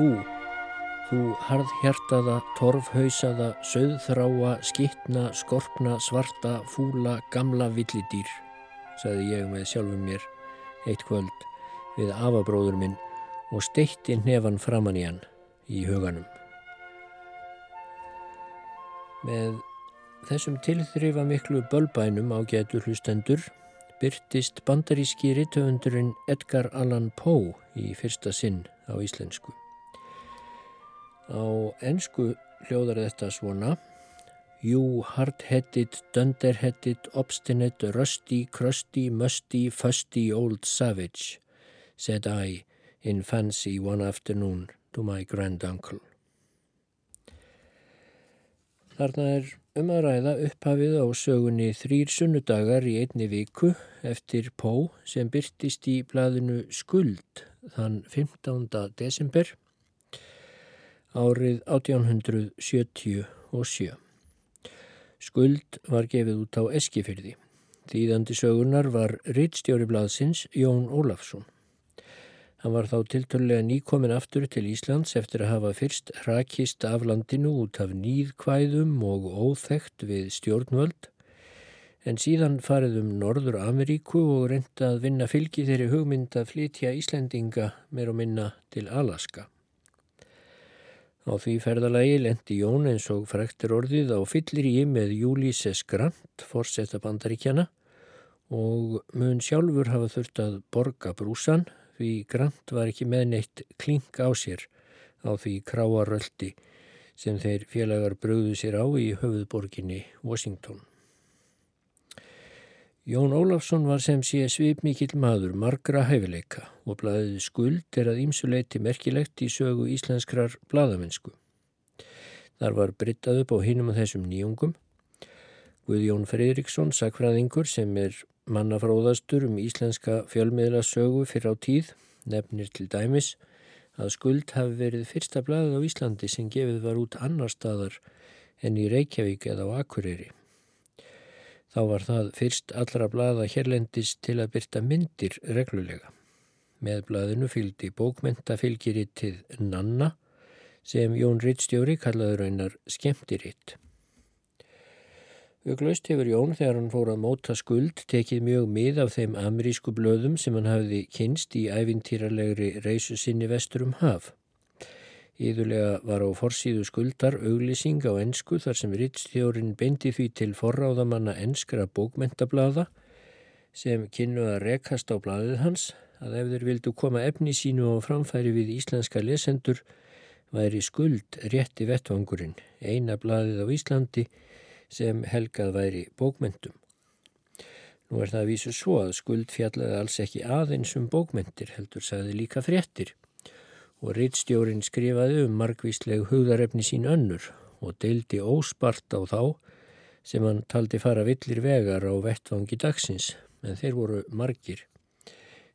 Þú, þú harðhjartaða, torfhausaða, söðþráa, skittna, skorpna, svarta, fúla, gamla villidýr, saði ég með sjálfum mér eitt kvöld við afabróður minn og steitti nefan framann í hann í huganum. Með þessum tilþrifa miklu bölbænum á getur hlustendur byrtist bandaríski rittöfundurinn Edgar Allan Poe í fyrsta sinn á íslensku. Á ensku hljóðar þetta svona You hard-headed, dunder-headed, obstinate, rusty, crusty, musty, fusty old savage, said I in fancy one afternoon to my grand-uncle. Þarna er um að ræða upphafið á sögunni þrýr sunnudagar í einni viku eftir Pó sem byrtist í blaðinu Skuld þann 15. desember árið 1877. Skuld var gefið út á Eskifyrði. Þýðandi sögunar var rittstjóri blaðsins Jón Ólafsson. Hann var þá tilturlega nýkomin aftur til Íslands eftir að hafa fyrst rakist af landinu út af nýðkvæðum og óþægt við stjórnvöld en síðan farið um Norður Ameríku og reynda að vinna fylgi þeirri hugmynd að flytja Íslendinga meir og minna til Alaska. Á því ferðalagi lendi Jón eins og frektur orðið á fyllir í með Júlíses Grant, forsetta bandaríkjana og mun sjálfur hafa þurft að borga brúsan því Grant var ekki með neitt klink á sér á því kráaröldi sem þeir félagar bröðu sér á í höfuðborginni Washington. Jón Ólafsson var sem sé svipmikill maður margra hæfileika og blaðið skuld er að ímsuleiti merkilegt í sögu íslenskrar blaðamennsku. Þar var brittað upp á hinum af þessum nýjungum. Guðjón Fredriksson, sakfræðingur sem er mannafróðastur um íslenska fjölmiðlasögu fyrir á tíð, nefnir til dæmis að skuld hafi verið fyrsta blaðið á Íslandi sem gefið var út annar staðar en í Reykjavík eða á Akureyri. Þá var það fyrst allra blaða hérlendis til að byrta myndir reglulega. Með blaðinu fylgdi bókmentafylgirittið Nanna sem Jón Rittstjóri kallaður einar skemmtiritt. Öglaust hefur Jón þegar hann fór að móta skuld tekið mjög mið af þeim amerísku blöðum sem hann hafði kynst í ævintýralegri reysu sinni vestur um haf. Íðulega var á forsíðu skuldar auglýsing á ensku þar sem rittstjórin beindi því til forráðamanna enskra bókmentablada sem kynnu að rekast á bladið hans að ef þeir vildu koma efni sínu á framfæri við íslenska lesendur væri skuld rétti vettvangurinn, eina bladið á Íslandi sem helgað væri bókmentum. Nú er það að vísu svo að skuld fjallaði alls ekki aðeins um bókmentir heldur sagði líka fréttir og rittstjórin skrifaði um margvísleg hugðarefni sín önnur og deildi óspart á þá sem hann taldi fara villir vegar á vettvangi dagsins, en þeir voru margir.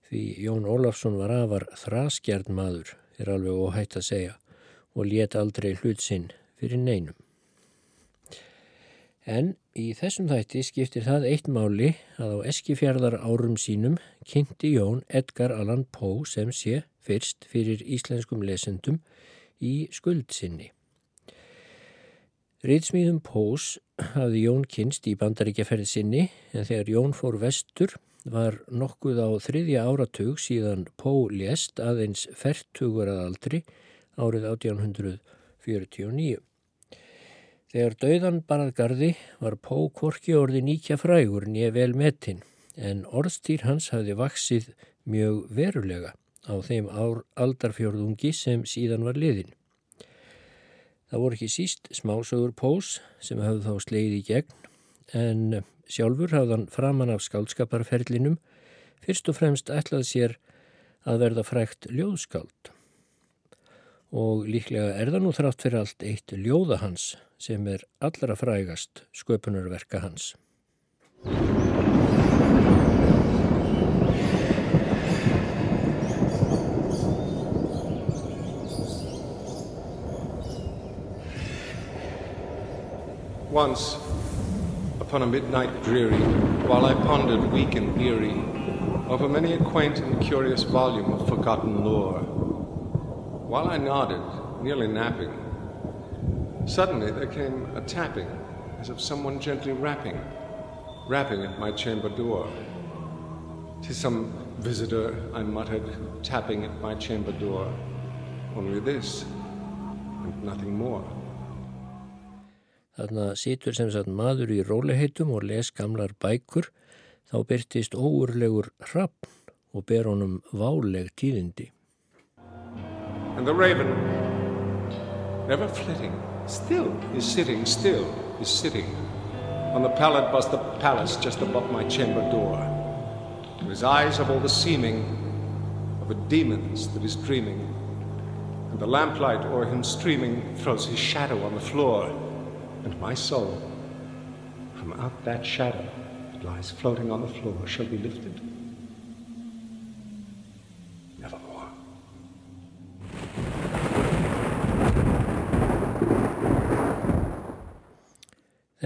Því Jón Ólafsson var afar þraskjarn maður, er alveg óhætt að segja, og let aldrei hlut sinn fyrir neinum. En í þessum þætti skiptir það eitt máli að á eskifjardar árum sínum kynnti Jón Edgar Allan Poe sem sé fyrst fyrir íslenskum lesendum í skuldsinni. Rýtsmíðum Pós hafði Jón kynst í bandaríkjaferði sinni en þegar Jón fór vestur var nokkuð á þriðja áratug síðan Pó lést aðeins fertugur að aldri árið 1849. Þegar dauðan barðgarði var Pó korki orði nýkja frægur nýja vel metin en orðstýr hans hafði vaksið mjög verulega á þeim ár aldarfjörðungi sem síðan var liðin. Það voru ekki síst smásögur Pós sem hafði þá sleið í gegn en sjálfur hafðan framann af skaldskaparferlinum fyrst og fremst ætlað sér að verða frækt ljóðskald. Og líklega er það nú þrátt fyrir allt eitt ljóða hans sem er allra frægast sköpunarverka hans. Once, upon a midnight dreary, while I pondered weak and weary over many a quaint and curious volume of forgotten lore, While I nodded, nearly napping, suddenly there came a tapping, as of someone gently rapping, rapping at my chamber door. "'Tis some visitor, I muttered, tapping at my chamber door. Only this, and nothing more. Þarna situr sem sagt maður í róliheitum og les gamlar bækur, þá byrtist óurlegur hrappn og ber honum váleg tíðindi. And the raven, never flitting, still is sitting, still is sitting on the pallid bust the palace just above my chamber door. To his eyes have all the seeming of a demon's that is dreaming, and the lamplight o'er him streaming throws his shadow on the floor and my soul, from out that shadow that lies floating on the floor, shall be lifted. Nevermore.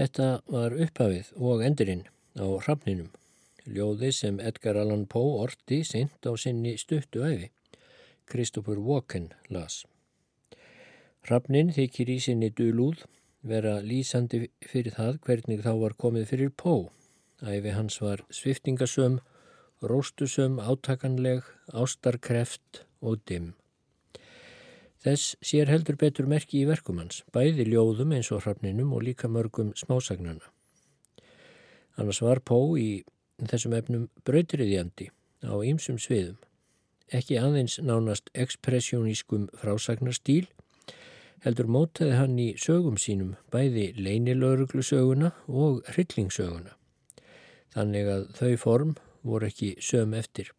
Þetta var upphafið og endurinn á hrafninum, ljóði sem Edgar Allan Poe orti seint á sinni stuttu æfi. Christopher Walken las. Hrafnin þykir í sinni dulúð vera lýsandi fyrir það hvernig þá var komið fyrir Pó. Æfi hans var sviftingasöm, róstusöm, átakanleg, ástarkreft og dimm. Þess sér heldur betur merki í verkum hans, bæði ljóðum eins og hrafninum og líka mörgum smásagnana. Annars var Pó í þessum efnum brautriðjandi á ýmsum sviðum. Ekki aðeins nánast ekspressjónískum frásagnarstýl, heldur mótaði hann í sögum sínum bæði leinilögruglusöguna og hryllingsöguna. Þannig að þau form voru ekki söm eftir.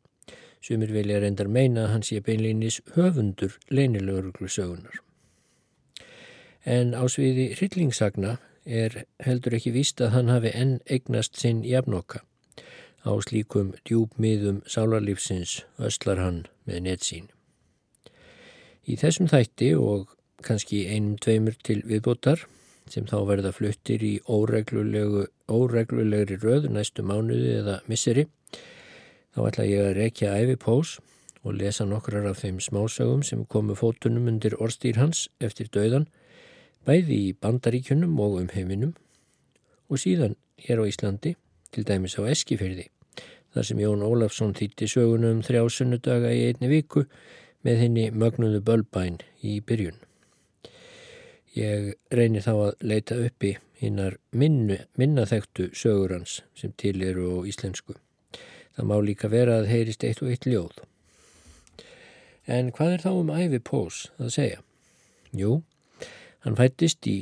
Sumir vilja reyndar meina að hann sé beinleinis höfundur leinilögruglusögunar. En á sviði hryllingssagna er heldur ekki víst að hann hafi enn eignast sinn jafnoka. Á slíkum djúbmiðum sálarlífsins öslar hann með netsín. Í þessum þætti og kannski einum tveimur til viðbótar sem þá verða fluttir í óreglulegri röð næstu mánuði eða misseri. Þá ætla ég að rekja æfi pós og lesa nokkrar af þeim smásögum sem komu fótunum undir orstýr hans eftir döðan, bæði í bandaríkjunum og um heiminum og síðan hér á Íslandi, til dæmis á Eskifyrði, þar sem Jón Ólafsson þýtti sögunum þrjá sunnudaga í einni viku með henni mögnuðu bölbæn í byrjun. Ég reynir þá að leita uppi hinnar minnaþektu sögur hans sem til eru á íslensku. Það má líka vera að heyrist eitt og eitt ljóð. En hvað er þá um æfi Pós að segja? Jú, hann fættist í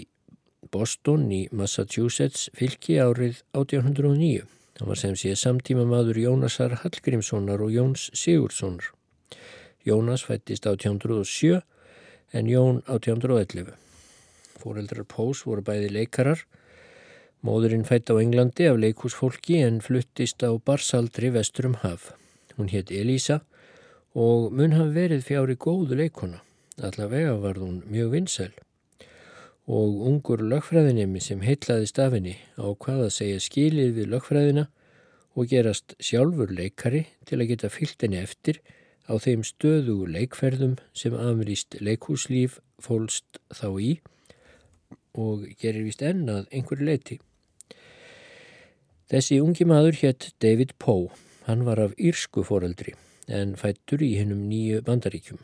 Boston í Massachusetts fylki árið 1809. Hann var sem sé samtíma maður Jónasar Hallgrímssonar og Jóns Sigurdssonar. Jónas fættist 1807 en Jón 1811. Fóreldrar Pós voru bæði leikarar. Móðurinn fætt á Englandi af leikúsfólki en fluttist á barsaldri vesturum haf. Hún hétt Elísa og mun hafi verið fjári góðu leikona. Allavega var hún mjög vinsæl. Og ungur lögfræðinemi sem heitlaði stafinni á hvað að segja skilið við lögfræðina og gerast sjálfur leikari til að geta fyllt henni eftir á þeim stöðugu leikferðum sem ameríst leikhúslíf fólst þá í og gerir vist ennað einhverju leiti. Þessi ungi maður hétt David Poe. Hann var af írsku foreldri en fættur í hennum nýju bandaríkjum.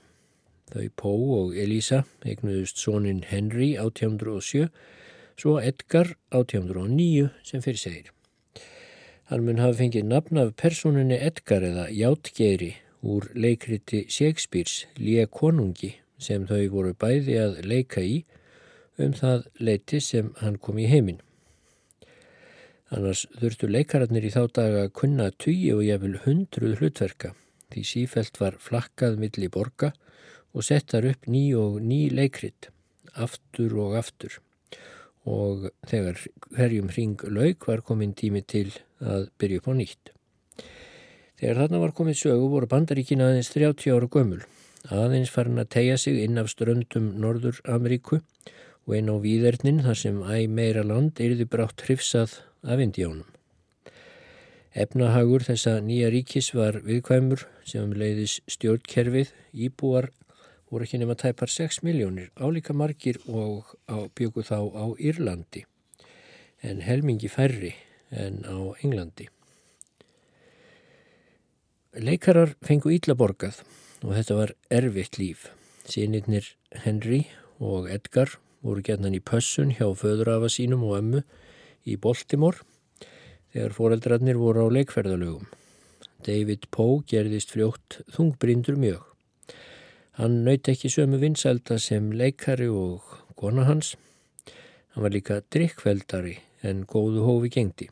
Þau Poe og Elisa eignuðust sónin Henry 1807, svo Edgar 1809 sem fyrir segir. Hann mun hafa fengið nafn af personinni Edgar eða Játgeiri úr leikriti Shakespeare's Lía konungi sem þau voru bæði að leika í um það leiti sem hann kom í heiminn. Annars þurftu leikararnir í þá daga að kunna tugi og jafnvel hundruð hlutverka því sífelt var flakkað milli borga og settar upp ný og ný leikrit, aftur og aftur og þegar hverjum hring lauk var komin tími til að byrja upp á nýtt. Þegar þarna var komið sögu voru bandaríkin aðeins 30 ára gömul, aðeins farin að tegja sig inn af ströndum Norður Ameríku og einn á výðernin þar sem æg meira land erði brátt hrifsað af indjónum. Efnahagur þessa nýja ríkis var viðkvæmur sem leiðis stjórnkerfið, íbúar voru ekki nema tæpar 6 miljónir, álíka margir og byggu þá á Írlandi, en helmingi færri en á Englandi. Leikarar fengu Ídlaborgað og þetta var erfitt líf. Sýnirnir Henry og Edgar voru gerðnan í pössun hjá föðurafa sínum og ömmu í Baltimore þegar foreldrarnir voru á leikferðalögum. David Poe gerðist fljótt þungbrindur mjög. Hann nöyt ekki sömu vinsælda sem leikari og kona hans. Hann var líka drikkveldari en góðu hófi gengdi.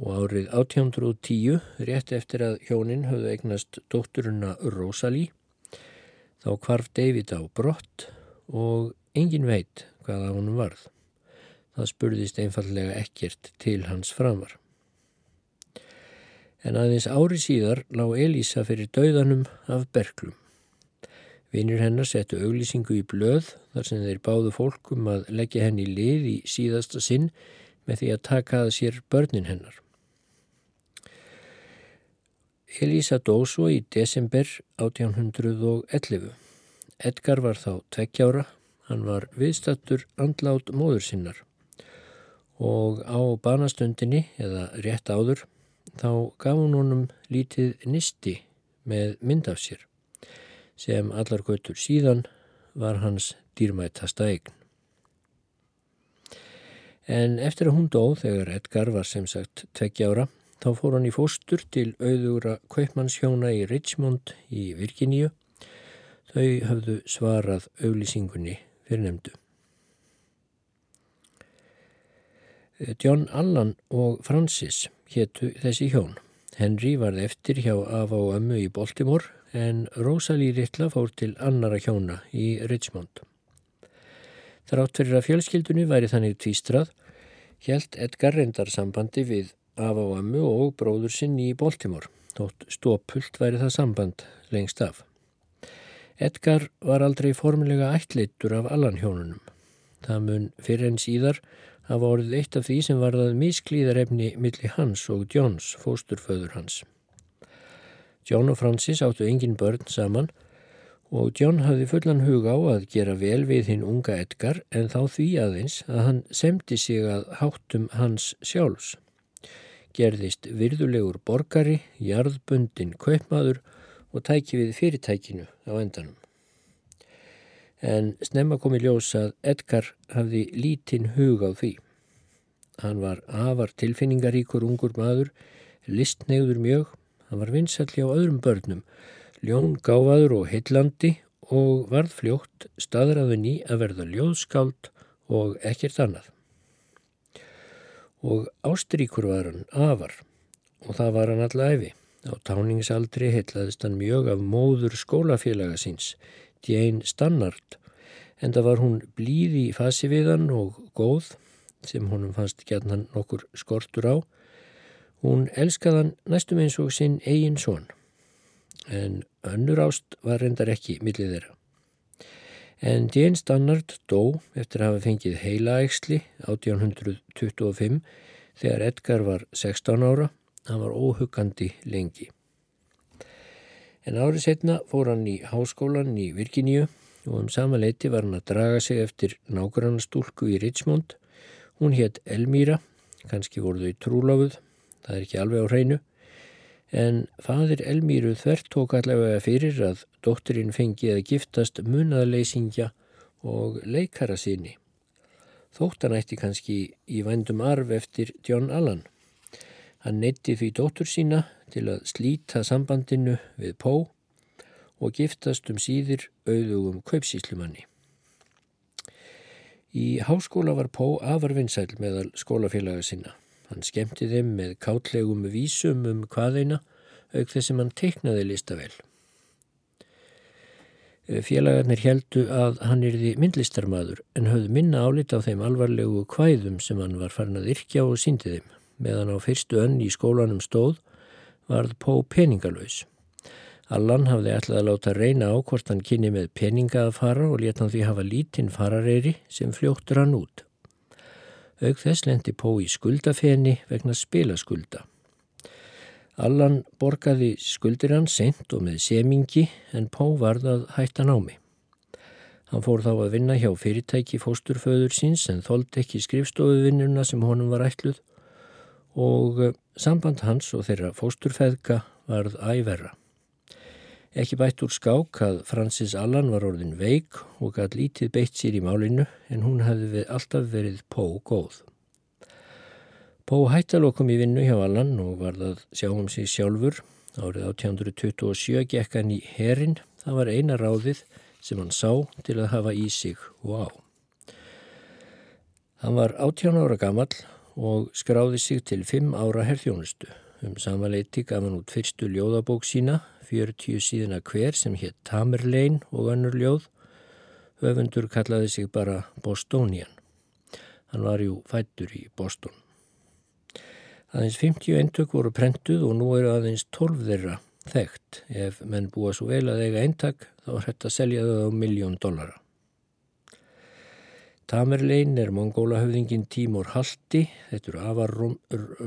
Og árið 1810, rétt eftir að hjónin höfðu eignast dótturuna Rosalie, þá kvarf David á brott og engin veit hvað á hann varð. Það spurðist einfallega ekkert til hans framvar. En aðeins ári síðar lág Elísa fyrir dauðanum af berglum. Vinir hennar settu auglýsingu í blöð þar sem þeir báðu fólkum að leggja henni lið í síðasta sinn með því að taka að sér börnin hennar. Elísa dó svo í desember 1811. Edgar var þá tvekkjára, hann var viðstattur andlát móður sinnar og á banastundinni eða rétt áður þá gaf hún honum lítið nisti með mynd af sér sem allar göttur síðan var hans dýrmætasta eign. En eftir að hún dó þegar Edgar var sem sagt tveggjára þá fór hann í fóstur til auðugra kaupmannshjóna í Richmond í Virginíu. Þau hafðu svarað auglýsingunni fyrir nefndu. John Allan og Francis héttu þessi hjón. Henry varð eftir hjá Ava og Ömmu í Baltimore en Rosalie Rittla fór til annara hjóna í Richmond. Þrátt fyrir að fjölskyldunni væri þannig tvístrað, helt Edgar reyndar sambandi við Ava og Ömmu og bróður sinn í Baltimore, þótt stópult væri það samband lengst af. Edgar var aldrei formulega ættleitur af allan hjónunum. Það mun fyrir en síðar hafa orðið eitt af því sem varðað misklíðarefni milli hans og Johns, fósturföður hans. John og Francis áttu engin börn saman og John hafði fullan huga á að gera vel við hinn unga Edgar en þá því aðeins að hann semdi sig að háttum hans sjálfs. Gerðist virðulegur borgari, jarðbundin kaupmaður og tæki við fyrirtækinu á endanum en snemma kom í ljós að Edgar hafði lítinn hug á því. Hann var afar tilfinningaríkur ungur maður, listnegður mjög, hann var vinsalli á öðrum börnum, ljón gáfaður og heillandi og varð fljótt staðraðun í að verða ljóðskáld og ekkert annað. Og ástríkur var hann afar og það var hann allæfi. Á táningsaldri heitlaðist hann mjög af móður skólafélaga síns, Jane Stannard en það var hún blíð í fasi við hann og góð sem honum fannst gætnan nokkur skortur á. Hún elskaðan næstum eins og sinn eigin són en önnur ást var reyndar ekki millið þeirra. En Jane Stannard dó eftir að hafa fengið heilaæksli 1825 þegar Edgar var 16 ára. Hann var óhuggandi lengi. En árið setna fór hann í háskólan í Virginíu og um sama leiti var hann að draga sig eftir nágrannastúlku í Richmond. Hún hétt Elmíra, kannski voru þau trúláfuð, það er ekki alveg á hreinu, en fadir Elmíru þvert tók allavega fyrir að dótturinn fengi að giftast munaðleysingja og leikara síni. Þóttan ætti kannski í vændum arf eftir John Allan. Hann neytti því dóttur sína til að slíta sambandinu við Pó og giftast um síðir auðugum kaupsíslumanni. Í háskóla var Pó afarvinnsæl meðal skólafélaga sinna. Hann skemmti þeim með kátlegum vísum um hvaðeina auk þess sem hann teiknaði listavel. Félagarnir heldu að hann yrði myndlistarmadur en höfðu minna álit á þeim alvarlegu hvæðum sem hann var farin að yrkja og síndi þeim meðan á fyrstu önn í skólanum stóð varð Pó peningalöys. Allan hafði ætlað að láta reyna á hvort hann kynni með peninga að fara og leta hann því hafa lítinn farareyri sem fljóttur hann út. Aug þess lendi Pó í skuldafeni vegna spilaskulda. Allan borgaði skuldir hann sent og með semingi en Pó varð að hætta námi. Hann fór þá að vinna hjá fyrirtæki fósturföður síns en þóld ekki skrifstofuvinnuna sem honum var ætluð og eh, samband hans og þeirra fósturfeðka varð æverra. Ekki bætt úr skák að Francis Allan var orðin veik og gæt lítið beitt sér í málinu en hún hefði alltaf verið Pó góð. Pó hættalokum í vinnu hjá Allan og varð að sjá um sig sjálfur. Árið 1827 gekk hann í herin, það var eina ráðið sem hann sá til að hafa í sig og á. Hann var 18 ára gammal og skráði sig til 5 ára herþjónustu. Um samanleiti gaf hann út fyrstu ljóðabók sína, 40 síðana hver sem hétt Tamerlein og önnur ljóð. Höfundur kallaði sig bara Bostonian. Hann var jú fættur í Boston. Aðeins 50 eintök voru prentuð og nú eru aðeins 12 þeirra þekkt. Ef menn búa svo vel að eiga eintak þá er hægt að selja það á miljón dollara. Tamerlein er mongólahöfðingin Tímor Haldi, þetta eru afar rom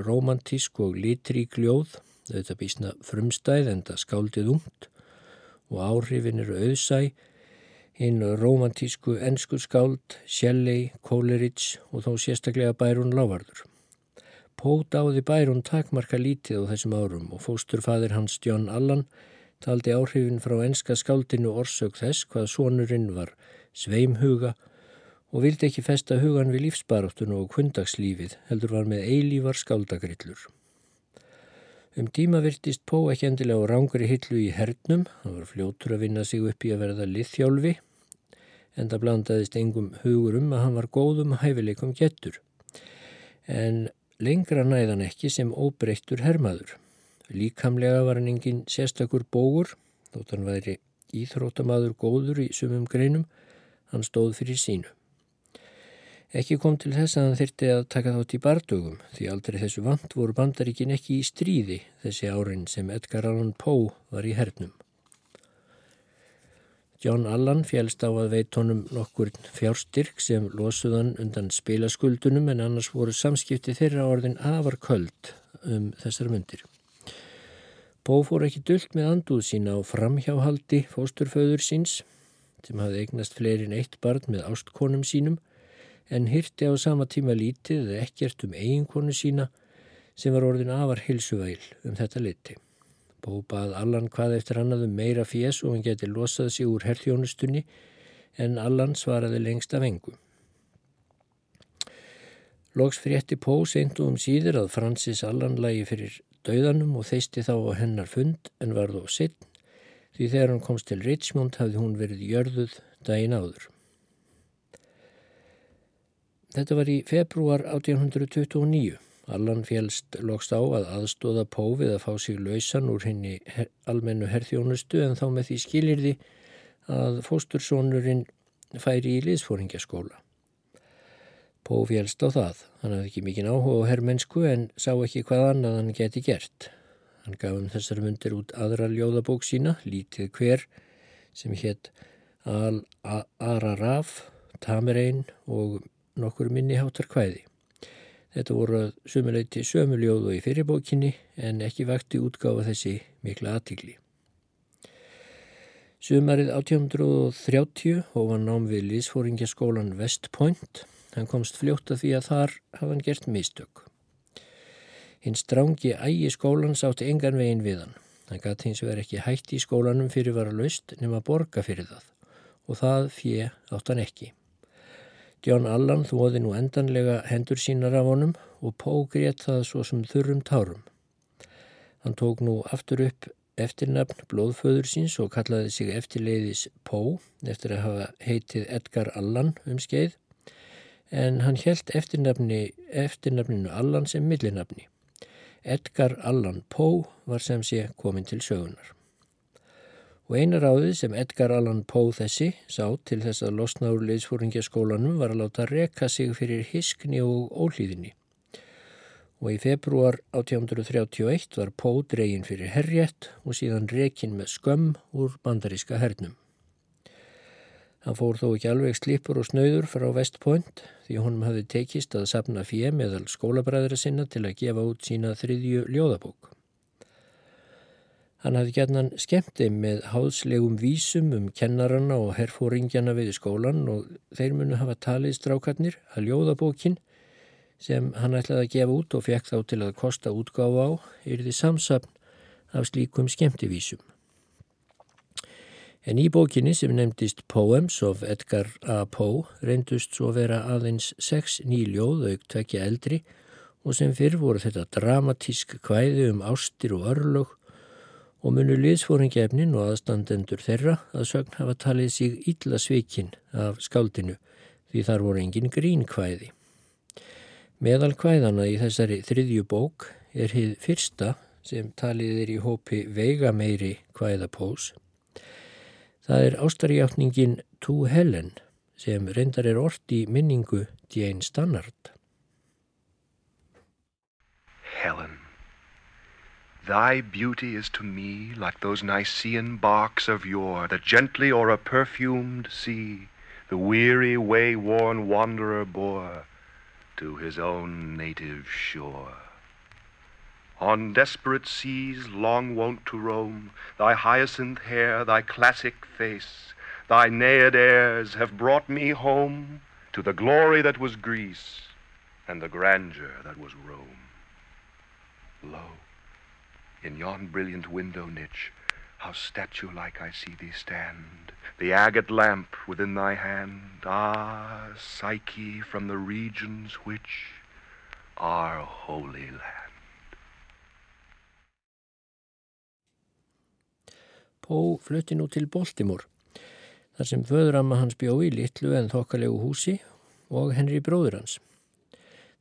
romantísk og litrík ljóð, þetta bísna frumstæð en það skáldið ungt. Og áhrifin eru auðsæ, hinn romantísku ennsku skáld, Shelley, Coleridge og þó sérstaklega Bærun Lávarður. Pót áði bærun takmarka lítið á þessum árum og fósturfadir hans John Allan taldi áhrifin frá enska skáldinu orsök þess hvað sonurinn var sveimhuga og vildi ekki festa hugan við lífsbaráttun og kvöndagslífið heldur var með eilívar skáldagrillur. Um tíma virtist Pó ekki endilega á rángri hillu í hernum, það var fljótur að vinna sig upp í að verða liðþjálfi en það blandaðist engum hugur um að hann var góðum hæfileikum getur. En lengra næðan ekki sem óbreyttur hermaður. Líkamlega var hann engin sérstakur bógur, þótt hann væri íþróttamaður góður í sumum greinum, hann stóð fyrir sínu. Ekki kom til þess að hann þyrti að taka þátt í bardögum því aldrei þessu vant voru bandaríkin ekki í stríði þessi árin sem Edgar Allan Poe var í hernum. John Allan félst á að veit honum nokkur fjárstyrk sem losuðan undan spilaskuldunum en annars voru samskipti þeirra orðin afar köld um þessar myndir. Bó fór ekki dullt með anduð sína á framhjáhaldi fósturföður síns sem hafði eignast fleirin eitt barn með ástkonum sínum en hyrti á sama tíma lítið ekkert um eiginkonu sína sem var orðin afar hilsuvæl um þetta liti. Bó bað Allan hvað eftir annaðum meira fjés og hann geti losað sig úr herþjónustunni en Allan svaraði lengst af engu. Lóks frétti Pó seintu um síður að Francis Allan lægi fyrir dauðanum og þeisti þá á hennar fund en var þó sitt því þegar hann komst til Richmond hafði hún verið jörðuð daginn áður. Þetta var í februar 1829. Allan félst lokst á að aðstóða Pófið að fá sig lausan úr henni her almennu herþjónustu en þá með því skilirði að fóstursónurinn færi í liðsfóringjaskóla. Pó félst á það. Hann hafði ekki mikinn áhuga á herrmennsku en sá ekki hvað annað hann geti gert. Hann gaf um þessar myndir út aðra ljóðabók sína, lítið hver, sem hétt Al-Araraf, Tamerein og nokkur minniháttar hvæði. Þetta voru sumuleiti sömuljóðu í fyrirbókinni en ekki vakti útgáfa þessi mikla aðtíkli. Sumarið 1830 hófan nám við lísfóringjaskólan West Point. Hann komst fljótt að því að þar hafa hann gert mistök. Hinn strángi ægi skólan sátti engan veginn við hann. Hann gæti hins vegar ekki hætti í skólanum fyrir var að laust nema borga fyrir það og það fjö átt hann ekki. John Allan þóði nú endanlega hendur sínar af honum og Pó grétt það svo sem þurrum tárum. Hann tók nú aftur upp eftirnafn blóðföður síns og kallaði sig eftirleiðis Pó eftir að hafa heitið Edgar Allan um skeið en hann helt eftirnafni, eftirnafninu Allan sem millinafni. Edgar Allan Pó var sem sé komin til sögunar og eina ráðið sem Edgar Allan Poe þessi sá til þess að losna úr leiðsfóringjaskólanum var að láta reka sig fyrir hiskni og ólíðinni. Og í februar 1831 var Poe dregin fyrir herjett og síðan rekin með skömm úr bandaríska hernum. Hann fór þó ekki alveg slipur og snauður frá West Point því honum hafði tekist að sapna fjö meðal skólabræðra sinna til að gefa út sína þriðju ljóðabók. Hann hafði gætnan skemmt þeim með háðslegum vísum um kennaranna og herfóringjana við skólan og þeir munu hafa talið strákarnir að ljóðabókin sem hann ætlaði að gefa út og fekk þá til að kosta útgáfa á yrði samsapn af slíkum skemmtivísum. En í bókinni sem nefndist Poems of Edgar A. Poe reyndust svo vera aðeins sex nýljóð auk tvekja eldri og sem fyrr voru þetta dramatísk kvæði um ástir og örlög og munu liðsfóringefnin og aðstandendur þeirra að sögn hafa talið sig illa svikinn af skáldinu því þar voru engin grínkvæði. Meðal kvæðana í þessari þriðju bók er hið fyrsta sem talið er í hópi veigameiri kvæðapós. Það er ástarjáttningin To Helen sem reyndar er orti minningu Jane Stannard. Helen Thy beauty is to me like those Nicean barks of yore that gently o'er a perfumed sea the weary, way-worn wanderer bore to his own native shore. On desperate seas long wont to roam, thy hyacinth hair, thy classic face, thy Naiad airs have brought me home to the glory that was Greece and the grandeur that was Rome. Lo, in yon brilliant window niche, how statue-like I see thee stand, the agate lamp within thy hand. Ah, Psyche, from the regions which are holy land. Pó flutti nú til Baltimore, þar sem föðuramma hans bjó í litlu en þokkalegu húsi og Henry bróður hans.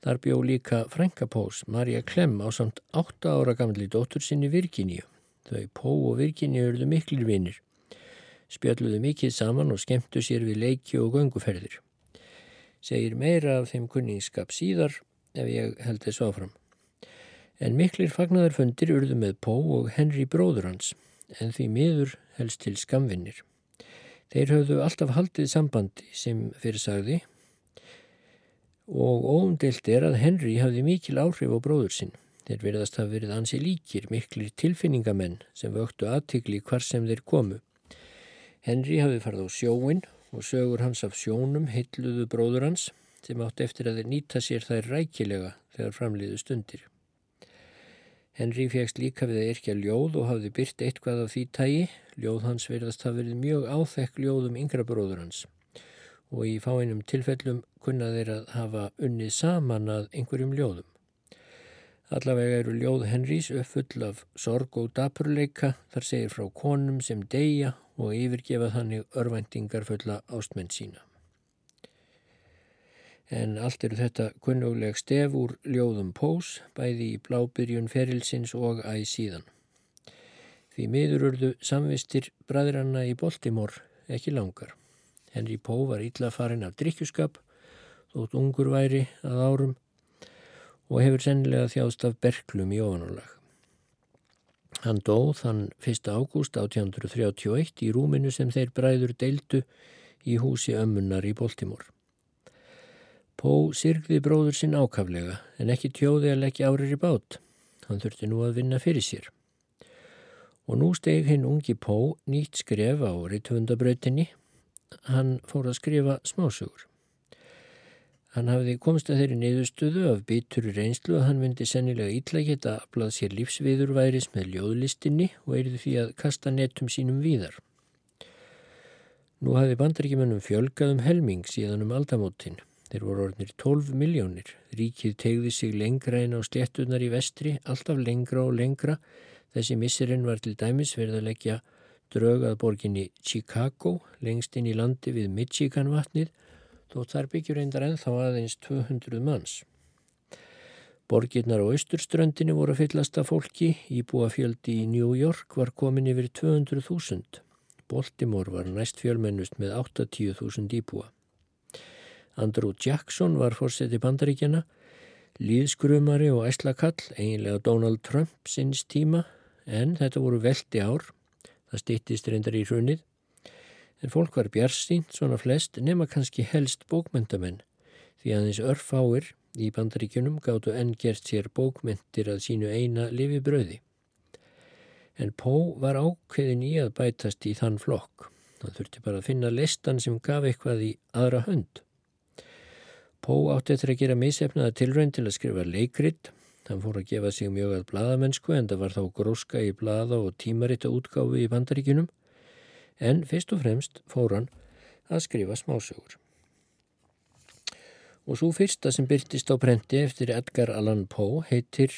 Þar bjó líka Franka Pós, Marja Klemm á samt 8 ára gamli dóttur sinni Virginíu. Þau Pó og Virginíu eruðu miklir vinnir. Spjalluðu mikið saman og skemmtu sér við leiki og gönguferðir. Segir meira af þeim kunningskap síðar ef ég held þessu áfram. En miklir fagnadarfundir urðu með Pó og Henry bróður hans, en því miður helst til skamvinnir. Þeir höfðu alltaf haldið sambandi sem fyrir sagði og óumdelt er að Henry hafði mikil áhrif á bróður sinn. Þeir verðast hafa verið ansi líkir, miklir tilfinningamenn sem vöktu aðtikli hvar sem þeir komu. Henry hafði farið á sjóin og sögur hans af sjónum heitluðu bróður hans sem átt eftir að þeir nýta sér þær rækilega þegar framliðu stundir. Henry fegst líka við að yrkja ljóð og hafði byrt eitthvað af því tægi. Ljóð hans verðast hafa verið mjög áþekk ljóðum yngra bróður hans og í fáinum tilfellum kunna þeir að hafa unnið saman að einhverjum ljóðum. Allavega eru ljóð Henrys uppfull af sorg og dapurleika þar segir frá konum sem deyja og yfirgefa þannig örvæntingar fulla ástmenn sína. En allt eru þetta kunnugleg stef úr ljóðum Pós, bæði í blábyrjun ferilsins og æg síðan. Því miður urðu samvistir bræðranna í Baltimore ekki langar. Henry Pó var illa farin af drikkjuskap þótt ungur væri að árum og hefur sennilega þjást af berklum í ofanálag. Hann dó þann 1. ágúst 1831 í rúminu sem þeir bræður deildu í húsi ömmunnar í Baltimore. Pó sirgði bróður sinn ákaflega en ekki tjóði að leggja árir í bát. Hann þurfti nú að vinna fyrir sér. Og nú steg hinn ungi Pó nýtt skref á rittvundabrautinni. Hann fór að skrifa smásugur. Hann hafði komst að þeirri niðurstöðu af bituru reynslu að hann myndi sennilega ítla geta að blað sér lífsviðurværis með ljóðlistinni og eirði því að kasta netum sínum víðar. Nú hafði bandaríkjumennum fjölgað um helming síðan um aldamótin. Þeir voru orðnir 12 miljónir. Ríkið tegði sig lengra en á sléttunar í vestri, alltaf lengra og lengra. Þessi missirinn var til dæmis verið að leggja draugað borginni Chicago lengst inn í landi við Michigan vatnið þó þar byggjur reyndar ennþá aðeins 200 manns. Borgirnar á austurströndinu voru fyllast af fólki, íbúafjöldi í New York var komin yfir 200.000. Baltimore var næst fjölmennust með 80.000 íbúa. Andrew Jackson var fórseti bandaríkjana, líðskrumari og æslakall, eiginlega Donald Trump sinns tíma, en þetta voru veldi ár, það stýttist reyndar í hrunið, en fólk var bjarsýnt svona flest nema kannski helst bókmyndamenn því aðeins örfáir í bandaríkjunum gáttu enn gert sér bókmyndir að sínu eina lifi bröði. En Pó var ákveðin í að bætast í þann flokk. Það þurfti bara að finna listan sem gaf eitthvað í aðra hönd. Pó átti eftir að gera misefnaða tilrönd til að skrifa leikrit. Hann fór að gefa sig mjög að bladamennsku en það var þá gróska í blada og tímaritta útgáfi í bandaríkunum. En fyrst og fremst fór hann að skrifa smásögur. Og svo fyrsta sem byrtist á prenti eftir Edgar Allan Poe heitir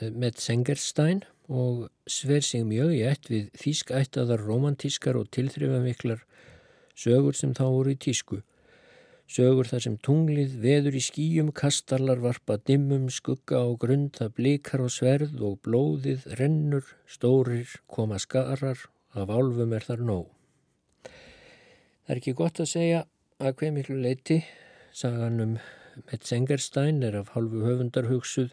eh, Metzengerstein og sver sig mjög í ett við þýskættaðar romantískar og tilþrifamiklar sögur sem þá voru í tísku. Sögur þar sem tunglið veður í skýjum, kastarlar varpa dimmum, skugga á grund, það blikar á sverð og blóðið rennur, stórir, koma skarar, af álfum er þar nóg. Það er ekki gott að segja að hver miklu leiti Saganum Metzengerstein er af halvu höfundar hugsuð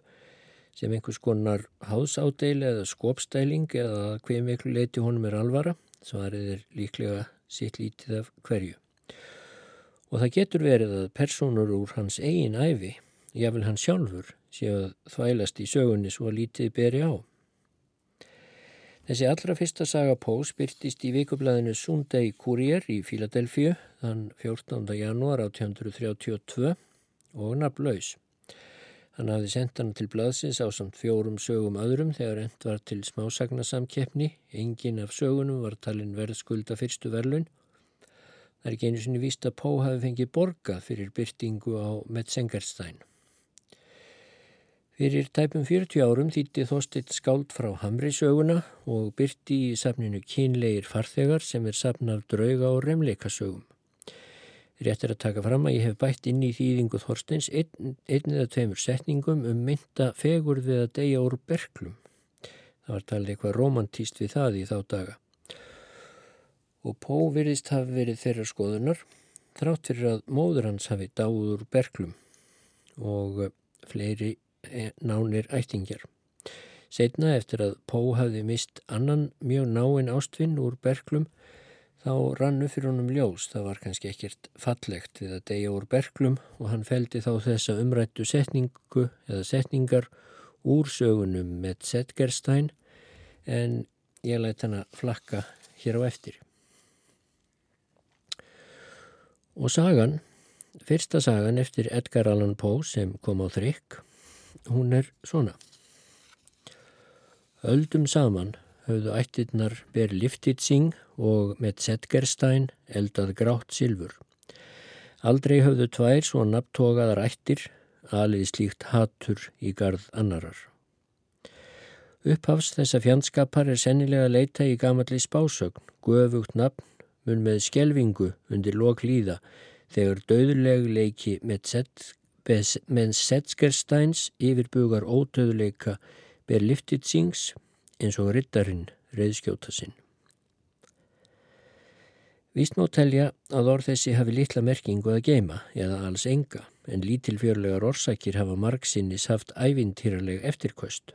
sem einhvers konar hásádæli eða skopstæling eða hver miklu leiti honum er alvara, svarið er líklega sitt lítið af hverju. Og það getur verið að personur úr hans eigin æfi, jáfnvel hans sjálfur, séu að þvælast í sögunni svo lítið beri á. Þessi allra fyrsta saga Pós byrtist í vikublaðinu Sunday Courier í Fíladelfíu þann 14. janúar 1832 og nafnlaus. Hann hafði sendt hann til blaðsins á samt fjórum sögum öðrum þegar end var til smásagnasamkeppni. Engin af sögunum var talin verðskulda fyrstu verlun. Það er ekki einu sinni víst að Pó hafi fengið borgað fyrir byrtingu á Metzengerstein. Fyrir tæpum 40 árum þýtti Þorstitt skáld frá Hamri söguna og byrti í safninu Kínleir farþegar sem er safn af drauga og remleikasögum. Rétt er að taka fram að ég hef bætt inn í þýðingu Þorstins einn, einn eða tveimur setningum um mynda fegur við að deyja úr berglum. Það var talið eitthvað romantíst við það í þá daga. Og Pó virðist hafi verið þeirra skoðunar þrátt fyrir að móður hans hafi dáð úr berglum og fleiri E, nánir ættingjar. Setna eftir að Pó hafði mist annan mjög náinn ástvinn úr berglum þá rannu fyrir honum ljós. Það var kannski ekkert fallegt við að deyja úr berglum og hann feldi þá þessa umrættu setningu eða setningar úr sögunum með Setgerstein en ég lætt hann að flakka hér á eftir. Og sagan, fyrsta sagan eftir Edgar Allan Poe sem kom á þrygg hún er svona. Öldum saman höfðu ættirnar ber Liftitsing og með Setgerstein eldað grátt silfur. Aldrei höfðu tvær svo nabtogaðar ættir alið slíkt hatur í gard annarar. Upphafs þessa fjandskapar er sennilega að leita í gamalli spásögn, guðvugt nafn, mun með skjelvingu undir lok líða þegar döðuleg leiki með Setskersteins yfirbugar ótöðuleika ber Liftitsings eins og riddarinn reyðskjóta sinn. Víst má telja að orð þessi hafi litla merkingu að geima eða alls enga en lítilfjörlegar orsakir hafa margsinnis haft ævintýraleg eftirkvöst.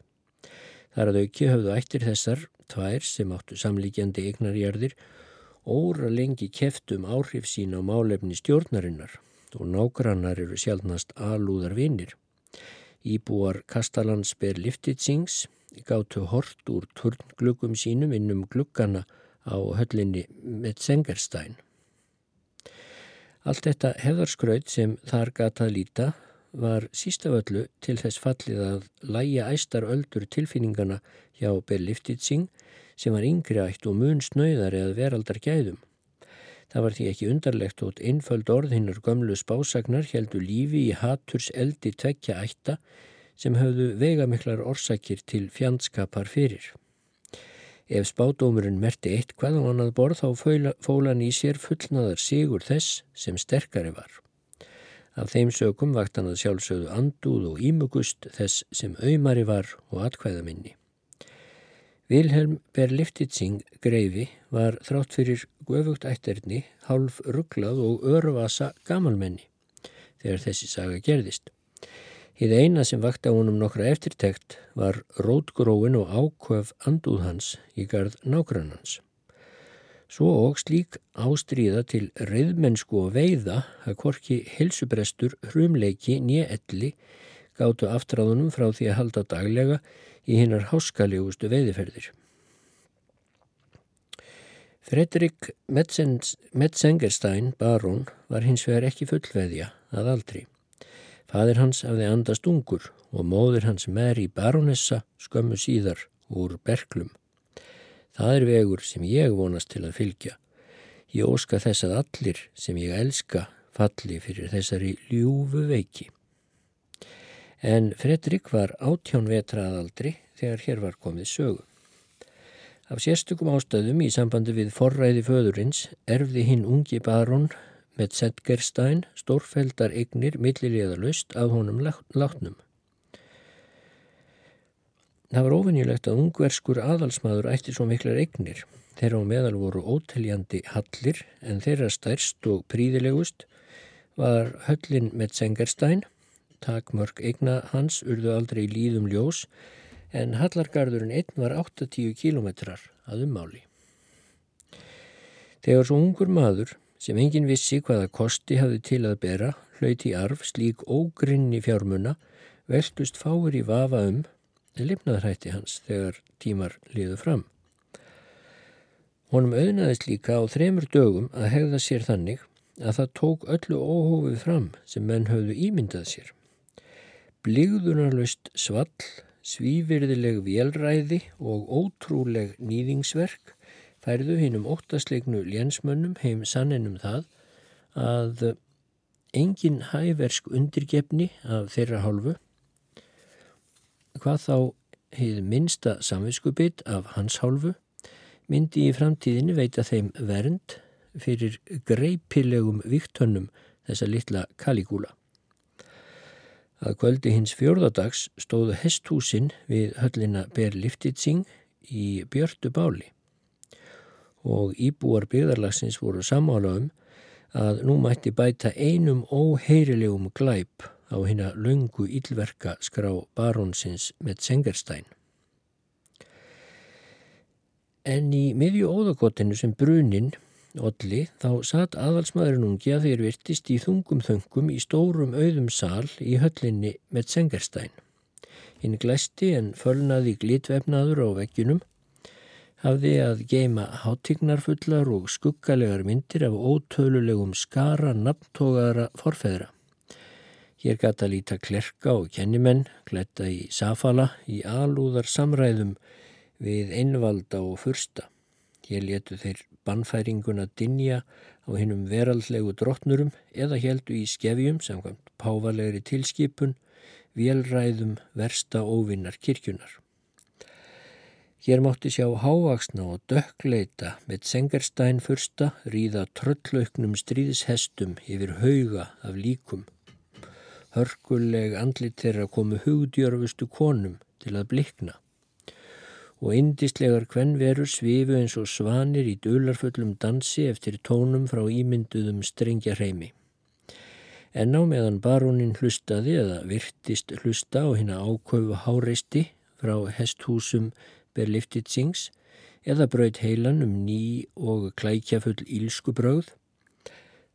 Þar að auki höfðu ættir þessar, tvær sem áttu samlíkjandi eignarjarðir, óra lengi keftum áhrif sín á málefni stjórnarinnar og nágrannar eru sjálfnast alúðar vinnir. Íbúar Kastalans ber Liftitsings gáttu hort úr turngluggum sínum innum gluggana á höllinni með Sengerstein. Allt þetta hefðarskraut sem þar gatað líta var sístaföllu til þess fallið að læja æstar öldur tilfinningana hjá Ber Liftitsing sem var yngri ætt og mun snöyðar eða veraldar gæðum. Það var því ekki undarlegt og einföld orð hinnar gömlu spásagnar heldur lífi í haturs eldi tvekja ætta sem höfðu veigamiklar orsakir til fjandskapar fyrir. Ef spádómurinn merti eitt hvað á annað borð þá fólan í sér fullnaðar sigur þess sem sterkari var. Af þeim sögum vakt hann að sjálfsögðu andúð og ímugust þess sem auðmari var og atkvæðaminni. Vilhelm Berliftitsing greifi var þrátt fyrir guðvugt ætterni hálf rugglað og örvasa gamalmenni þegar þessi saga gerðist. Hið eina sem vakti á honum nokkra eftirtekt var rótgróin og ákvöf andúð hans í gard nágrannans. Svo og slík ástríða til reyðmennsku og veiða að korki helsubrestur, hrumleiki, nýjelli gáttu aftráðunum frá því að halda daglega í hinnar háskalegustu veiðiferðir. Fredrik Metzengerstein, barón, var hins vegar ekki fullveðja að aldri. Fadir hans hafði andast ungur og móður hans Mary barónessa skömmu síðar úr Berklum. Það er vegur sem ég vonast til að fylgja. Ég óska þess að allir sem ég elska falli fyrir þessari ljúfu veiki. En Fredrik var átjón vetraðaldri þegar hér var komið sögu. Af sérstökum ástöðum í sambandi við forræði föðurins erfði hinn ungi barón með Zetgerstein stórfældar eignir milliliðalust af honum látnum. Það var ofinnilegt að ungverskur aðalsmaður ætti svo miklar eignir. Þeirra á meðal voru óteljandi hallir en þeirra stærst og príðilegust var höllin með Zetgerstein. Takmörk eigna hans urðu aldrei líðum ljós en Hallargarðurinn einn var 80 kilometrar að ummáli. Þegar svo ungur maður sem engin vissi hvaða kosti hafði til að bera hlauti arf slík ógrinni fjármuna veltust fáir í vafa um en lifnaðrætti hans þegar tímar liðu fram. Honum auðnaðist líka á þremur dögum að hegða sér þannig að það tók öllu óhófið fram sem menn höfðu ímyndað sér. Bligðunarlaust svall Svívirðileg vélræði og ótrúleg nýðingsverk færðu hinn um óttasleiknu lénsmönnum heim sanninum það að engin hæversk undirgefni af þeirra hálfu, hvað þá hefði minsta samvinskubitt af hans hálfu, myndi í framtíðinni veita þeim vernd fyrir greipilegum viktönnum þessa litla kaligúla. Að kvöldi hins fjórðadags stóðu hesthúsin við höllina Berliftitsing í björtu báli og íbúar byggðarlagsins voru samála um að nú mætti bæta einum óheyrilegum glæp á hérna löngu ílverka skrá barónsins með Sengerstein. En í miðju óðagotinu sem bruninn Olli þá satt aðvalsmaðurinn ungi að þeir virtist í þungum þöngum í stórum auðum sal í höllinni með Sengerstein. Hinn glæsti en fölnaði glitvefnaður á veggjunum hafði að geima hátignarfullar og skuggalegar myndir af ótölulegum skara nafntógara forfeðra. Hér gata líta klerka og kennimenn, gletta í safala, í alúðar samræðum við einvalda og fursta. Hér letu þeir bannfæringuna dinja á hinnum veraldlegu drottnurum eða heldu í skefjum samkvæmt pávalegri tilskipun, vélræðum versta óvinnar kirkjunar. Hér mátti sjá hávaksna og dökkleita með Sengerstein fyrsta ríða tröllauknum stríðshestum yfir hauga af líkum. Hörkuleg andlit þeirra komu hugdjörfustu konum til að blikna og indislegar kvenverur svifu eins og svanir í dularfullum dansi eftir tónum frá ímynduðum strengja hreimi. En á meðan barónin hlustaði eða virtist hlusta á hérna ákaufu háreisti frá hesthúsum Berliftitsings eða braut heilan um ný og klækjafull ílskubröð,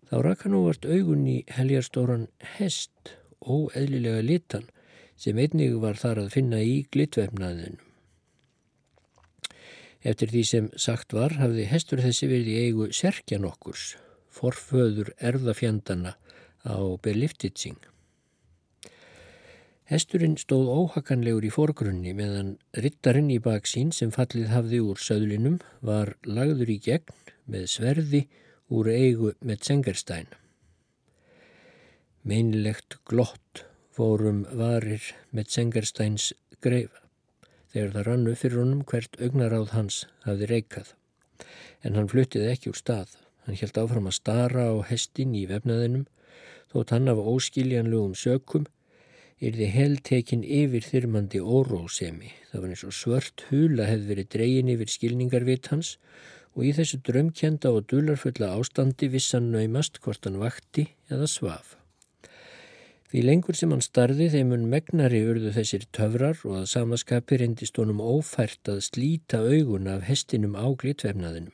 þá rakka nú vart augun í heljarstóran hest og eðlilega litan sem einnig var þar að finna í glitvefnaðinum. Eftir því sem sagt var hafði hestur þessi verið í eigu serkjan okkurs, forföður erðafjandana á Berliftitsing. Hesturinn stóð óhakanlegur í forgrunni meðan rittarinn í baksín sem fallið hafði úr söðlinum var lagður í gegn með sverði úr eigu með Sengerstein. Meinlegt glott fórum varir með Sengersteins greifa þegar það rannu fyrir honum hvert augnaráð hans hafði reykað. En hann fluttið ekki úr stað. Hann held áfram að stara á hestin í vefnaðinum, þótt hann af óskiljanlegum sökum yrði heltekin yfir þyrmandi órósemi. Það var eins og svört hula hefði verið dreyin yfir skilningarvit hans og í þessu drömkjenda og dularfulla ástandi vissan naumast hvort hann vakti eða svaf. Því lengur sem hann starði þeimun megnari urðu þessir töfrar og að samaskapi reyndist honum ófært að slíta augun af hestinum á glitvefnaðinum.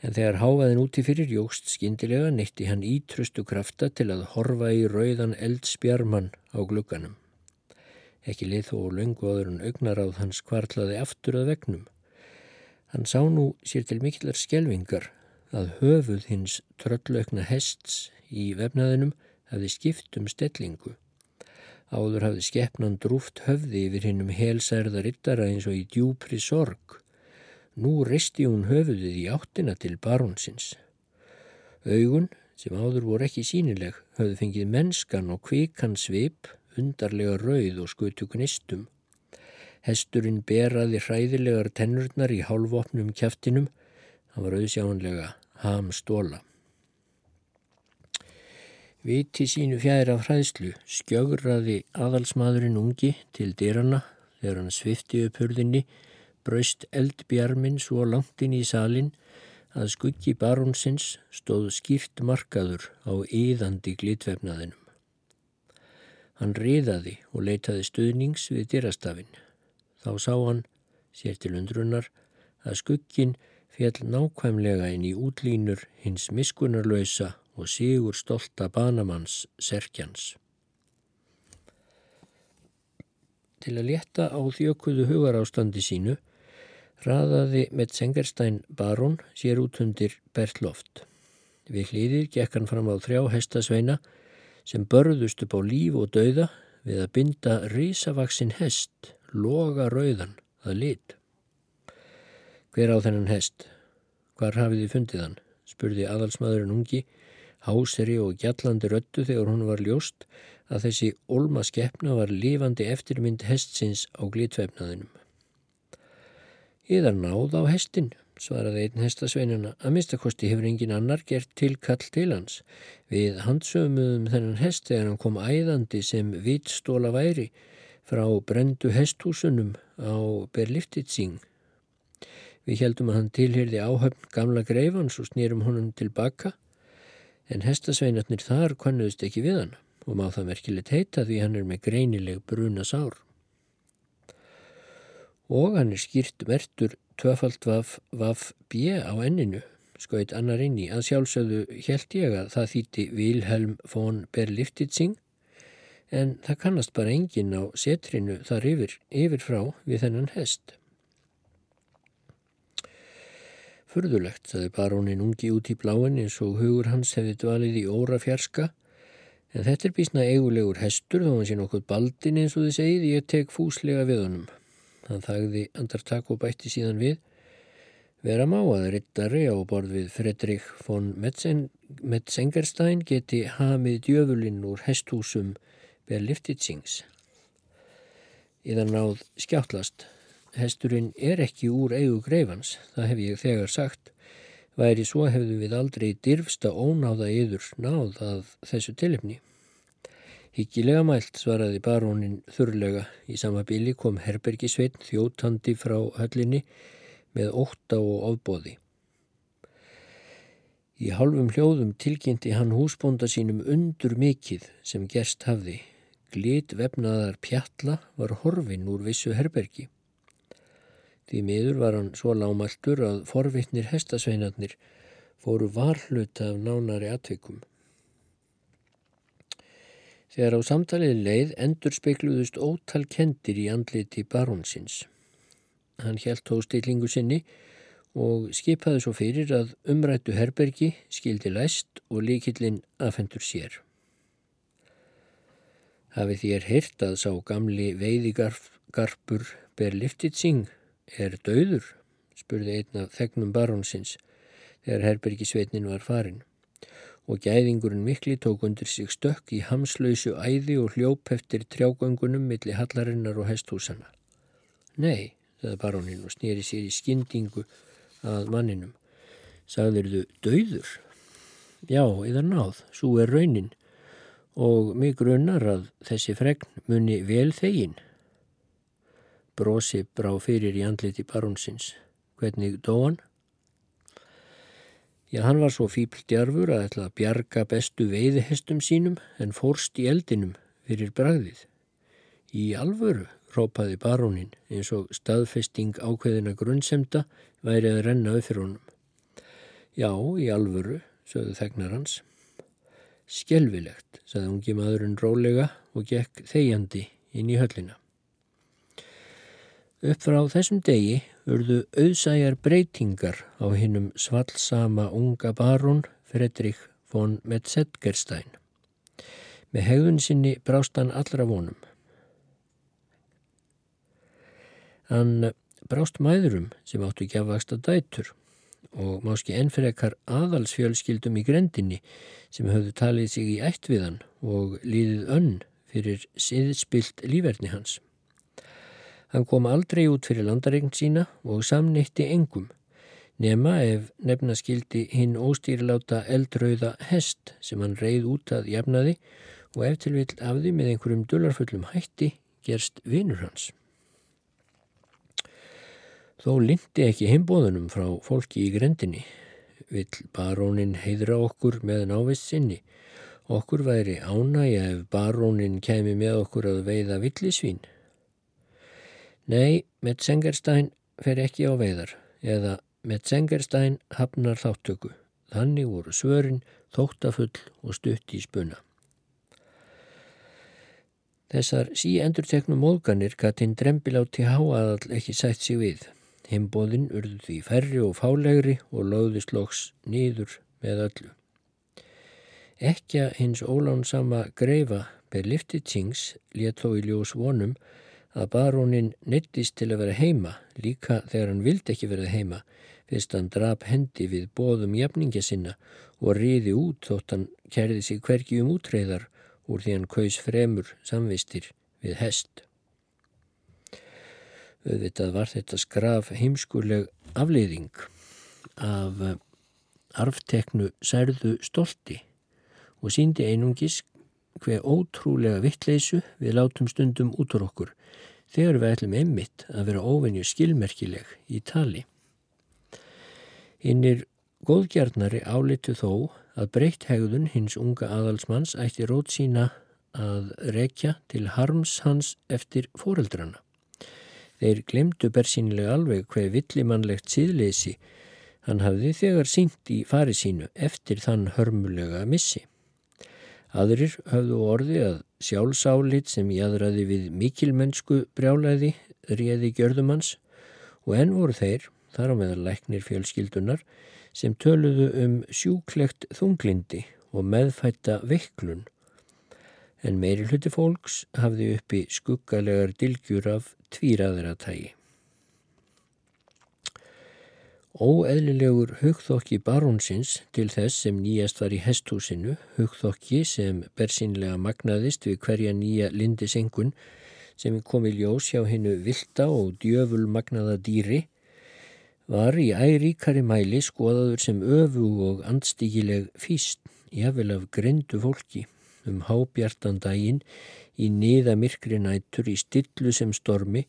En þegar háaðin úti fyrir jógst skindilega neytti hann ítrustu krafta til að horfa í rauðan eldspjarman á glugganum. Ekki leið þó löngu áður en augnaráð hans kvartlaði aftur að vegnum. Hann sá nú sér til mikillar skjelvingar að höfuð hins tröllaukna hests í vefnaðinum hefði skipt um stellingu. Áður hafði skeppnan drúft höfði yfir hinnum helsærða rittara eins og í djúpri sorg. Nú risti hún höfuðið í áttina til barónsins. Augun, sem áður voru ekki sínileg, höfðu fengið mennskan og kvikan svip, undarlega rauð og skutu gnistum. Hesturinn beraði hræðilegar tennurnar í hálfopnum kjaftinum, hann var auðsjáanlega hamstóla. Viti sínu fjær af hræðslu skjögraði aðalsmaðurinn ungi til dyrana þegar hann svifti upp hurðinni, braust eldbjarminn svo langt inn í salin að skuggi barónsins stóð skýrt markaður á yðandi glitvefnaðinum. Hann riðaði og leitaði stuðnings við dyrastafinn. Þá sá hann, sér til undrunar, að skuggin fjall nákvæmlega inn í útlínur hins miskunarlösa og sigur stolta banamanns serkjans. Til að létta á þjökuðu hugarástandi sínu raðaði með Sengerstein barón sér út undir Bertloft. Við hlýðir gekk hann fram á þrjá hestasveina sem börðust upp á líf og dauða við að binda risavaksinn hest, loga rauðan, að lit. Hver á þennan hest? Hvar hafið þið fundið hann? spurði aðalsmaðurinn ungi háseri og gjallandi röttu þegar hún var ljóst að þessi olma skeppna var lifandi eftirmynd hestsins á glitfefnaðinum. Íðar náð á hestin, svaraði einn hestasveinuna, að mistakosti hefur engin annar gert tilkall til hans. Við handsögumuðum þennan hest þegar hann kom æðandi sem vitstóla væri frá brendu hesthúsunum á Berliftitsing. Við heldum að hann tilhyrði áhöfn gamla greifans og snýrum honum tilbaka en hestasveinarnir þar konnuðist ekki við hann og má það merkilegt heita því hann er með greinileg bruna sár. Og hann er skýrt mertur tvöfald vaf, vaf bje á enninu, skoit annar inn í, að sjálfsögðu held ég að það þýtti Vilhelm von Berliftitsing, en það kannast bara engin á setrinu þar yfir, yfir frá við þennan hest. Furðulegt, saði barónin ungi út í bláin eins og hugur hans hefði dvalið í óra fjarska. En þetta er bísna eigulegur hestur þó hann sé nokkuð baldin eins og þið segið, ég tek fúslega við honum. Hann þagði andartak og bætti síðan við. Vera má að rittari á borð við Fredrik von Metzengerstein geti hamið djöfulinn úr hesthúsum Berliftitsings. Íðan náð skjáttlast hesturinn er ekki úr eigu greifans, það hef ég þegar sagt, væri svo hefðu við aldrei dirfsta ónáða yður náð að þessu tilipni. Hyggilega mælt svaraði barónin þurrlega í sama bíli kom Herbergisveitn þjóttandi frá höllinni með ótta og ofbóði. Í halvum hljóðum tilkynnti hann húsbónda sínum undur mikill sem gerst hafði. Glit vefnaðar pjalla var horfin úr vissu herbergi. Því miður var hann svo lámaltur að forvittnir hestasveinarnir fóru varhluta af nánari atvikum. Þegar á samtalið leið endur speikluðust ótal kendir í andliti barónsins. Hann helt á stillingu sinni og skipaði svo fyrir að umrættu herbergi skildi læst og líkillin afhendur sér. Hafið þér heyrt að sá gamli veiðigarpur ber liftið syng er döður, spurði einn af þegnum barónsins þegar herbergisveitnin var farin og gæðingurinn mikli tók undir sig stökk í hamslausu æði og hljóp eftir trjágöngunum millir hallarinnar og hesthúsana. Nei, það barónin og snýri sér í skyndingu að manninum. Sagður þau döður? Já, eða náð, svo er raunin og mig grunnar að þessi fregn muni vel þegin brosi brá fyrir í andliti barónsins. Hvernig dó hann? Já, hann var svo fípldjarfur að ætla að bjarga bestu veiðihestum sínum en fórst í eldinum fyrir bragðið. Í alvöru, rópaði barónin eins og staðfesting ákveðina grunnsemta væri að renna fyrir honum. Já, í alvöru, sögðu þegnar hans. Skelvilegt, sagði ungi maðurinn rólega og gekk þegjandi inn í höllina. Upp frá þessum degi urðu auðsæjar breytingar á hinnum svalsama unga barón Fredrik von Metzetgerstein. Með hegðun sinni brást hann allra vonum. Hann brást mæðurum sem áttu ekki afvaksta dætur og máski ennfrekar aðalsfjölskyldum í grendinni sem höfðu talið sig í ætt við hann og líðið önn fyrir siðspilt líferni hans. Hann kom aldrei út fyrir landaregn sína og samneitti engum, nema ef nefna skildi hinn óstýriláta eldrauða hest sem hann reið út að jafnaði og eftir vil af því með einhverjum dullarfullum hætti gerst vinur hans. Þó lindi ekki heimbóðunum frá fólki í grendinni. Vill barónin heidra okkur með návist sinni. Okkur væri ánægja ef barónin kemi með okkur að veiða villisvín. Nei, Metzengerstein fer ekki á veiðar eða Metzengerstein hafnar þáttöku. Þannig voru svörin, þóttafull og stutt í spuna. Þessar sí endur teknum móðganir Katinn Drembilátti háaðall ekki sætt sig við. Himbóðinn urðu því færri og fálegri og lögðist loks nýður með öllu. Ekja hins ólánsama greifa per liftitsings let þó í ljós vonum að barónin neittist til að vera heima líka þegar hann vildi ekki vera heima fyrst hann drap hendi við bóðum jafninga sinna og riði út þótt hann kerði sig hverki um útreyðar úr því hann kaus fremur samvistir við hest. Auðvitað var þetta skraf heimskuleg afleiðing af eh, arfteknu særðu stolti og síndi einungis hver ótrúlega vittleysu við látum stundum út úr okkur þegar við ætlum einmitt að vera óvenju skilmerkileg í tali. Hinnir góðgjarnari álitu þó að breytt hegðun hins unga aðalsmanns ætti rót sína að rekja til harms hans eftir foreldrana. Þeir glemdu bersýnilega alveg hver villimannlegt síðleysi hann hafði þegar sínt í fari sínu eftir þann hörmulega missi. Aðrir höfðu orði að sjálfsálit sem jáðraði við mikilmennsku brjálæði réði gjörðumans og enn voru þeir, þar á meðal læknir fjölskyldunar, sem töluðu um sjúklegt þunglindi og meðfætta veiklun. En meiri hluti fólks hafði uppi skuggalegar dilgjur af tvíraðra tægi. Óeðlilegur hugþokki barónsins til þess sem nýjast var í hesthúsinu, hugþokki sem bersínlega magnaðist við hverja nýja lindisengun sem kom í ljós hjá hennu vilda og djöful magnaða dýri, var í æríkari mæli skoðaður sem öfu og andstíkileg físt, jáfnvel af grindu fólki um hábjartan daginn í niða myrkri nættur í stillu sem stormi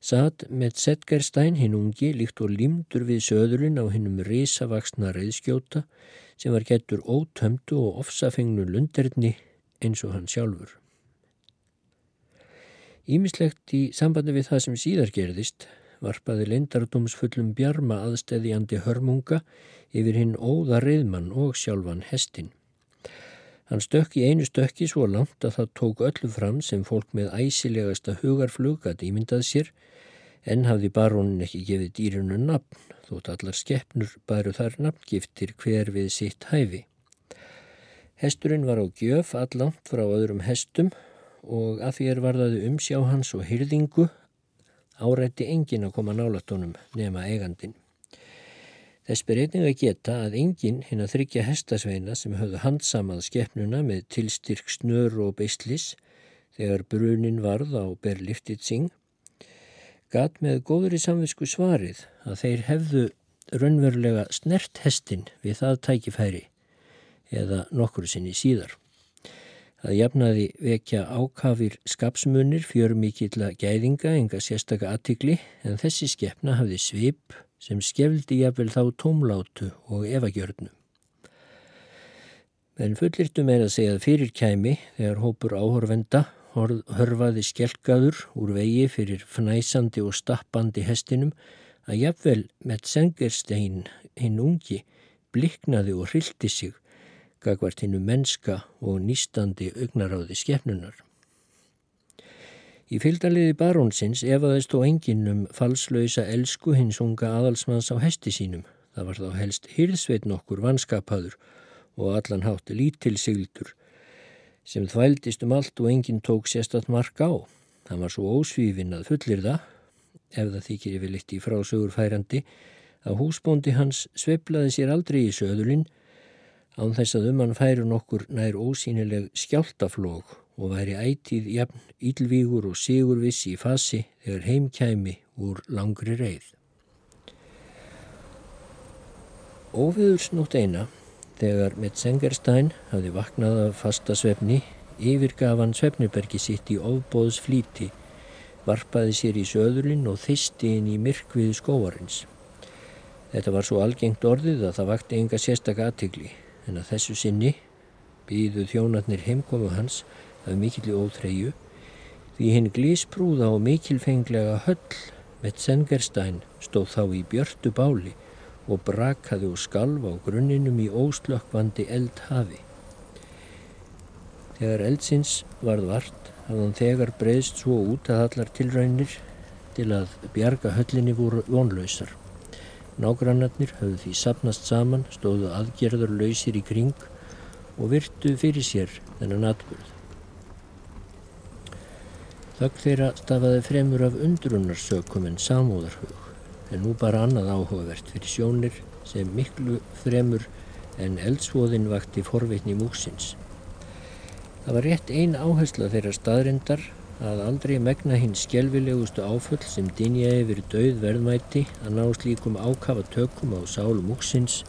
satt með Setgerstein hinn ungi líkt og limdur við söðurinn á hinnum risavaksna reyðskjóta sem var getur ótömdu og ofsafengnu lunderni eins og hann sjálfur. Ímislegt í sambandi við það sem síðar gerðist varpaði leindardómsfullum bjarma aðstæðjandi hörmunga yfir hinn óða reyðmann og sjálfan hestin. Hann stökk í einu stökki svo langt að það tók öllu fram sem fólk með æsilegasta hugarflug að ímyndað sér en hafði barónin ekki gefið dýrunu nafn þótt allar skeppnur bæru þar nafngiftir hver við sitt hæfi. Hesturinn var á gjöf allangt frá öðrum hestum og að því er varðaði umsjá hans og hyrðingu árætti engin að koma nálatónum nema eigandin. Þess ber einnig að geta að enginn hinn að þryggja hestasveina sem höfðu handsamað skeppnuna með tilstyrk snör og beistlis þegar brunin varð á Berliftitsing gat með góðri samvisku svarið að þeir hefðu raunverulega snert hestin við það tækifæri eða nokkur sinni síðar. Það jafnaði vekja ákafir skapsmunir fjörum mikill að gæðinga enga sérstaka aðtikli en þessi skeppna hafði svip sem skefldi jafnvel þá tómlátu og evagjörnu. En fullirtum er að segja að fyrir kæmi þegar hópur áhorfenda hörfaði skelkaður úr vegi fyrir fnæsandi og stappandi hestinum að jafnvel með sengerstein hinn ungi bliknaði og hrildi sig gagvart hinnu mennska og nýstandi augnaráði skefnunar. Í fylgdaliði barónsins efaðist og enginn um falslausa elsku hins unga aðalsmanns á hesti sínum. Það var þá helst hyrðsveit nokkur vanskapaður og allan hátti lítilsigildur sem þvældist um allt og enginn tók sérstatt mark á. Það var svo ósvífin að fullir það, ef það þykir yfir litt í frásögur færandi, að húsbóndi hans sveiplaði sér aldrei í söðulinn án þess að um hann færu nokkur nær ósýnileg skjáltaflóg og væri ætið jafn ílvígur og sigurvissi í fasi þegar heimkæmi úr langri reið. Óviðursnútt eina, þegar Metzengerstein hafði vaknað af fasta svefni, yfirgaf hann svefnibergi sitt í ofbóðs flíti, varpaði sér í söðurlinn og þisti inn í myrkviðu skóarins. Þetta var svo algengt orðið að það vakti enga sérstak aðtigli, en að þessu sinni býðu þjónarnir heimkomu hans af mikilli óþreyju því hinn glísprúða og mikilfenglega höll með Sengerstein stóð þá í björtu báli og brakaði og skalv á grunninum í óslökkvandi eldhafi. Þegar eldsins varð vart hafði hann þegar breyðst svo út að allar tilraunir til að bjarga höllinni voru vonlausar. Nágrannarnir hafði því sapnast saman, stóðu aðgerður lausir í kring og virtu fyrir sér þennan atbyrð. Þögg þeirra stafaði fremur af undrunarsökum en samúðarhug, en nú bara annað áhugavert fyrir sjónir sem miklu fremur en eldsvoðin vakti forveitni múksins. Það var rétt ein áhersla þeirra staðrindar að aldrei megna hinn skjelvilegustu áföll sem dinja yfir döð verðmæti að ná slíkum ákafa tökum á sálu múksins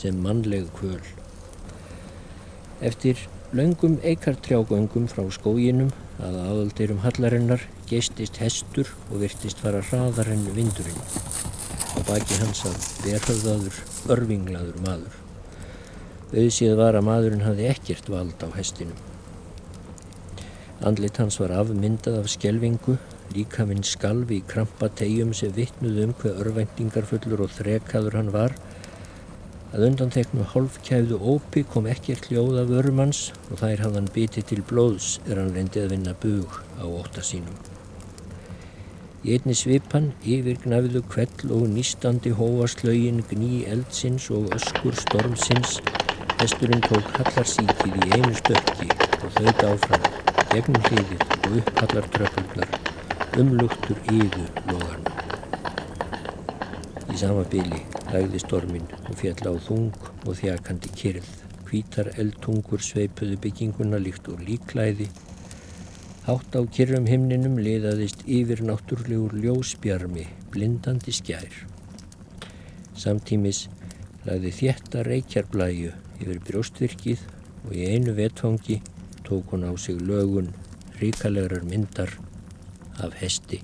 sem mannleg kvöl. Eftir laungum eikartrjágöngum frá skóginum að aðaldirum hallarinnar geistist hestur og virtist fara hraðar en vindurinn. Á baki hans að verhöfðaður, örvinglaður maður. Auðsíð var að maðurinn hafi ekkert vald á hestinum. Andlit hans var afmyndað af skjelvingu, líka minn skalvi í krampa tegjum sem vittnuð um hver örvendingarfullur og þrekaður hann var Að undanteknu hálfkæfðu ópi kom ekkert hljóð af örumanns og þær hafðan biti til blóðs er hann reyndi að vinna bug á óta sínum. Í einni svipan yfir gnafðu kvell og nýstandi hóaslögin gní eldsins og öskur stormsins Hesturinn tók hallarsíkið í einu stökki og þauðt áfram gegnum hliðið og upp hallartröflurnar umlugtur yðu loðarnu. Í sama byli lagði stormin og fjall á þung og þjakandi kyrð. Hvítar eldtungur sveipuðu bygginguna líkt úr líklæði. Hátt á kyrrum himninum liðaðist yfir náttúrlegur ljósbjarmi, blindandi skjær. Samtímis lagði þjætta reykjarblæju yfir brjóstvirkið og í einu vetfangi tók hún á sig lögun ríkalegrar myndar af hesti.